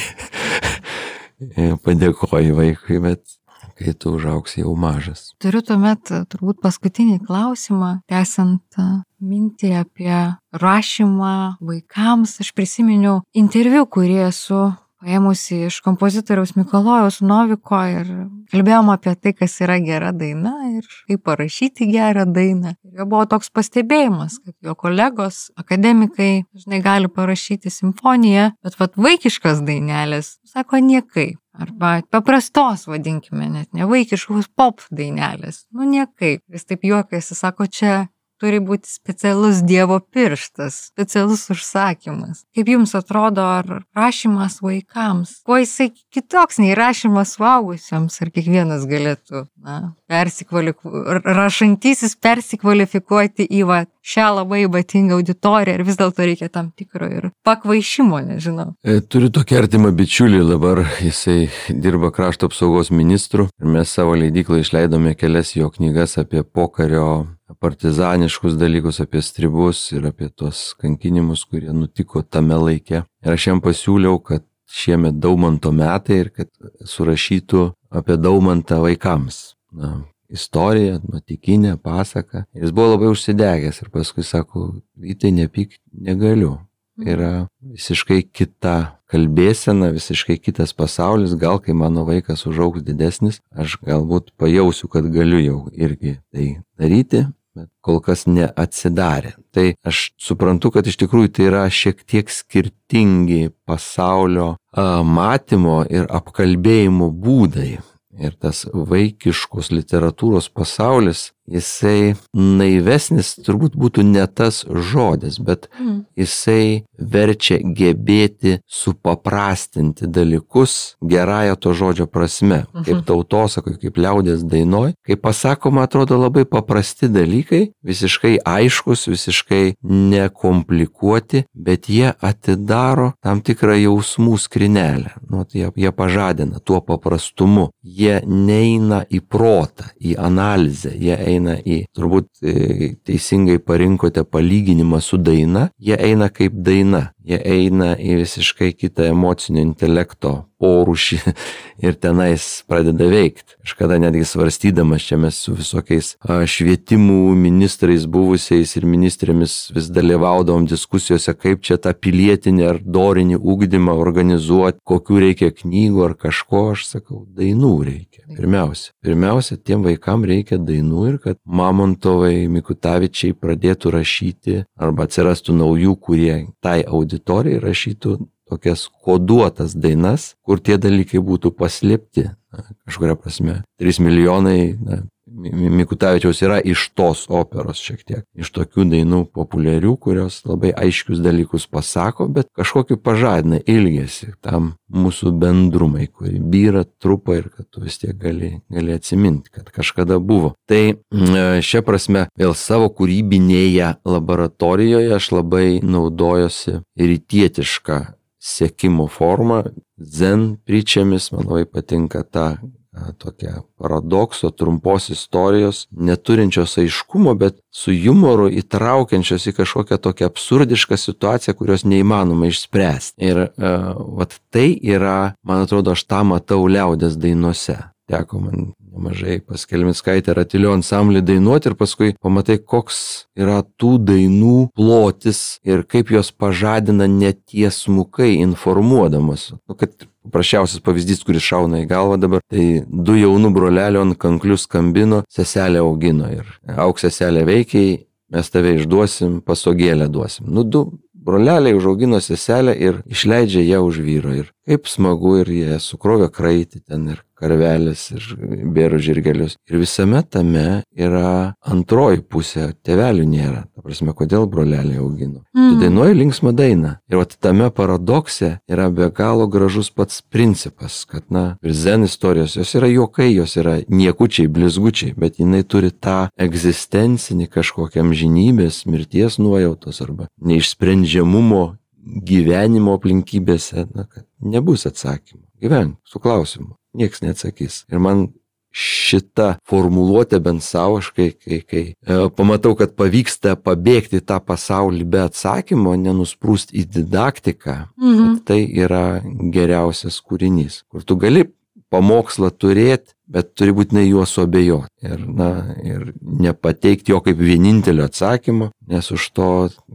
S2: padėkoji vaikui, bet kai tu užauks jau mažas.
S1: Turiu tuomet turbūt paskutinį klausimą, tęsiant mintį apie rašymą vaikams. Aš prisiminiau interviu, kurį esu paėmusi iš kompozitoriaus Mikalojaus Noviko ir kalbėjom apie tai, kas yra gera daina ir kaip parašyti gerą dainą. Ir jo buvo toks pastebėjimas, kad jo kolegos, akademikai dažnai gali parašyti simfoniją, bet vat vaikiškas dainelės, sako, niekai. Arba paprastos, vadinkime, net ne vaikiškos pop dainelės. Nu, niekaip. Jis taip juokiasi, sako, čia turi būti specialus Dievo pirštas, specialus užsakymas. Kaip jums atrodo, ar rašymas vaikams, kuo jisai kitoks nei rašymas suaugusiems, ar kiekvienas galėtų, na, persikvalifikuoti, rašantysis persikvalifikuoti į va, šią labai ypatingą auditoriją ir vis dėlto reikia tam tikro ir pakvaišimo, nežinau.
S2: E, turiu tokį artimą bičiulį, dabar jisai dirba krašto apsaugos ministru ir mes savo leidyklą išleidome kelias jo knygas apie pokario partizaniškus dalykus, apie stribus ir apie tuos kankinimus, kurie nutiko tame laike. Ir aš jam pasiūliau, kad šiemet Daumanto metai ir kad surašytų apie Daumantą vaikams. Na, istoriją, nuotikinę pasaką. Jis buvo labai užsidegęs ir paskui sako, į tai nepyk negaliu. Yra visiškai kita kalbėsena, visiškai kitas pasaulis, gal kai mano vaikas užaugs didesnis, aš galbūt pajausiu, kad galiu jau irgi tai daryti, bet kol kas neatsidarė. Tai aš suprantu, kad iš tikrųjų tai yra šiek tiek skirtingi pasaulio a, matymo ir apkalbėjimo būdai. Ir tas vaikiškos literatūros pasaulis jisai naivesnis turbūt būtų ne tas žodis, bet mm. jisai verčia gebėti supaprastinti dalykus gerąją to žodžio prasme. Mhm. Kaip tautosakai, kaip liaudės dainoj, kai pasakoma, atrodo labai paprasti dalykai, visiškai aiškus, visiškai nekomplikuoti, bet jie atidaro tam tikrą jausmų skrinelę. Nu, tai jie, jie pažadina tuo paprastumu. Jie neina į protą, į analizę, jie eina eina į, turbūt e, teisingai parinkote palyginimą su daina, jie eina kaip daina. Jie eina į visiškai kitą emocinio intelekto porūšį ir tenais pradeda veikti. Kažkada netgi svarstydamas čia mes su visokiais švietimų ministrais buvusiais ir ministrėmis vis dalyvaudavom diskusijose, kaip čia tą pilietinį ar dorinį ūkdymą organizuoti, kokiu reikia knygų ar kažko, aš sakau, dainų reikia. Pirmiausia, pirmiausia, tiem vaikam reikia dainų ir kad Mamontovai, Mikutavičiai pradėtų rašyti arba atsirastų naujų, kurie tai auditorijai rašytų tokias koduotas dainas, kur tie dalykai būtų paslėpti. Na, kažkuria prasme. 3 milijonai na, Mikutavičiaus yra iš tos operos šiek tiek. Iš tokių dainų populiarių, kurios labai aiškius dalykus pasako, bet kažkokį pažadina ilgesi tam mūsų bendrumai, kuri vyra, trupa ir kad tu vis tiek gali, gali atsiminti, kad kažkada buvo. Tai šią prasme vėl savo kūrybinėje laboratorijoje aš labai naudojosi rytietišką sėkimo forma. Zen pričiamis man labai patinka ta tokia paradokso, trumpos istorijos, neturinčios aiškumo, bet su humoru įtraukiančios į kažkokią tokią absurdišką situaciją, kurios neįmanoma išspręsti. Ir uh, vat tai yra, man atrodo, aš tą matau liaudės dainuose. Teko man nemažai pas Kelminskaitę Ratilio ansamblį dainuoti ir paskui pamatai, koks yra tų dainų plotis ir kaip jos pažadina netiesmukai informuodamos. Nu, kad paprasčiausias pavyzdys, kuris šauna į galvą dabar, tai du jaunų brolelio ant kanklių skambino, seselę augino ir auk seselę veikiai, mes tave išduosim, pasogėlę duosim. Nu, du broleliai užaugino seselę ir išleidžia ją už vyro. Ir kaip smagu ir jie sukrovė kraitį ten ir karvelis ir bėrų žirgelius. Ir visame tame yra antroji pusė, tevelių nėra. Ta prasme, kodėl brolelį augino. Mm. Tu dainuoji linksmą dainą. Ir vat tame paradokse yra be galo gražus pats principas, kad, na, ir zen istorijos, jos yra juokai, jos yra niekučiai, blizgučiai, bet jinai turi tą egzistencinį kažkokią amžinybės, mirties nuojautos arba neišsprendžiamumo gyvenimo aplinkybėse, na, kad nebus atsakymų. Gyvenk su klausimu nieks neatsakys. Ir man šita formuluotė bent savo, aš kai, kai, kai e, pamatau, kad pavyksta pabėgti tą pasaulį be atsakymo, nenusprūsti į didaktiką, mhm. tai yra geriausias kūrinys, kur tu gali pamokslą turėti, bet turi būtinai juo suabejoti. Ir, na, ir nepateikti jo kaip vienintelio atsakymo, nes už to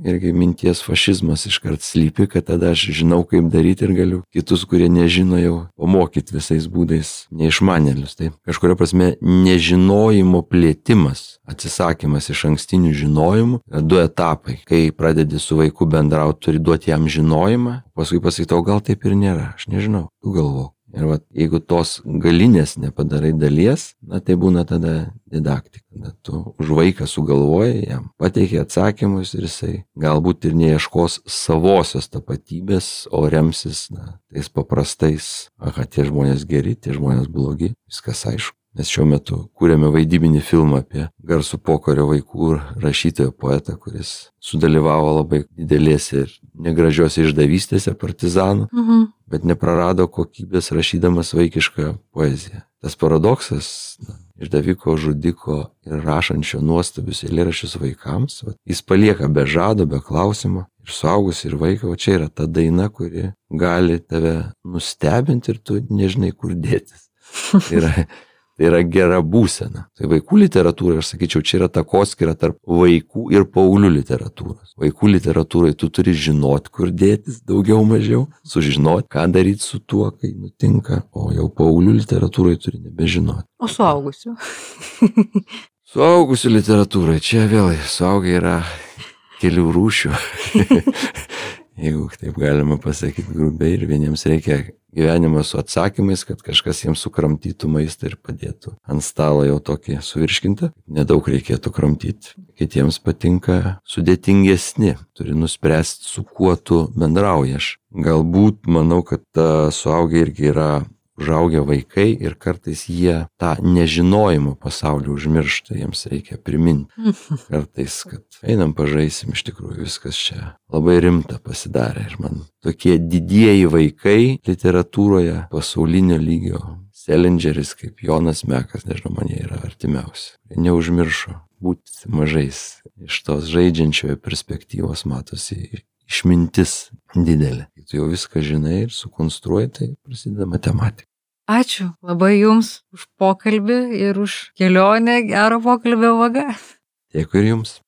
S2: irgi minties fašizmas iškart slypi, kad tada aš žinau, kaip daryti ir galiu kitus, kurie nežino jau, pamokyti visais būdais neišmanėlius. Tai kažkuria prasme nežinojimo plėtimas, atsisakymas iš ankstinių žinojimų du etapai. Kai pradedi su vaiku bendrauti, turi duoti jam žinojimą, paskui pasakyti, o gal taip ir nėra, aš nežinau, tu galvok. Ir va, jeigu tos galinės nepadarai dalies, na tai būna tada didaktika. Tada tu už vaiką sugalvoji, jam pateikia atsakymus ir jisai galbūt ir neieškos savosios tapatybės, o remsis na, tais paprastais, aha, tie žmonės geri, tie žmonės blogi, viskas aišku. Mes šiuo metu kūrėme vaidybinį filmą apie garsų pokario vaikų rašytojo poetą, kuris sudalyvavo labai didelėse ir negražiose išdavystėse partizanų, mhm. bet neprarado kokybės rašydamas vaikišką poeziją. Tas paradoksas na, išdaviko žudiko ir rašančio nuostabius eilėraščius vaikams, va, jis palieka be žado, be klausimo ir suaugus ir vaiką, o čia yra ta daina, kuri gali tave nustebinti ir tu nežinai kur dėtis. Yra Tai yra gera būsena. Tai vaikų literatūra, aš sakyčiau, čia yra takoskira tarp vaikų ir paauglių literatūros. Vaikų literatūrai tu turi žinot, kur dėtis, daugiau mažiau, sužinot, ką daryti su tuo, kai nutinka, o jau paauglių literatūrai turi nebežinoti.
S1: O suaugusių?
S2: suaugusių literatūrai, čia vėl suaugai yra kelių rūšių. Jeigu taip galima pasakyti grubiai ir vieniems reikia gyvenimą su atsakymais, kad kažkas jiems sukramtytų maistą ir padėtų ant stalo jau tokį suvirškintą. Nedaug reikėtų kramtyti. Kitiems patinka sudėtingesni. Turi nuspręsti, su kuo tu bendrauji. Aš galbūt manau, kad suaugę irgi yra užaugę vaikai ir kartais jie tą nežinojimo pasaulį užmiršta, jiems reikia priminti. Kartais, kad einam pažaisim, iš tikrųjų viskas čia labai rimta pasidarė ir man tokie didieji vaikai literatūroje pasaulinio lygio. Selingeris kaip Jonas Mekas, nežinau, man jie yra artimiausi. Neužmiršo būti mažais. Iš tos žaidžiančiojo perspektyvos matosi išmintis didelė. Kai tu jau viską žinai ir sukonstruoji, tai prasideda matematika.
S1: Ačiū labai Jums už pokalbį ir už kelionę gero pokalbio vaga.
S2: Dėkui ir Jums.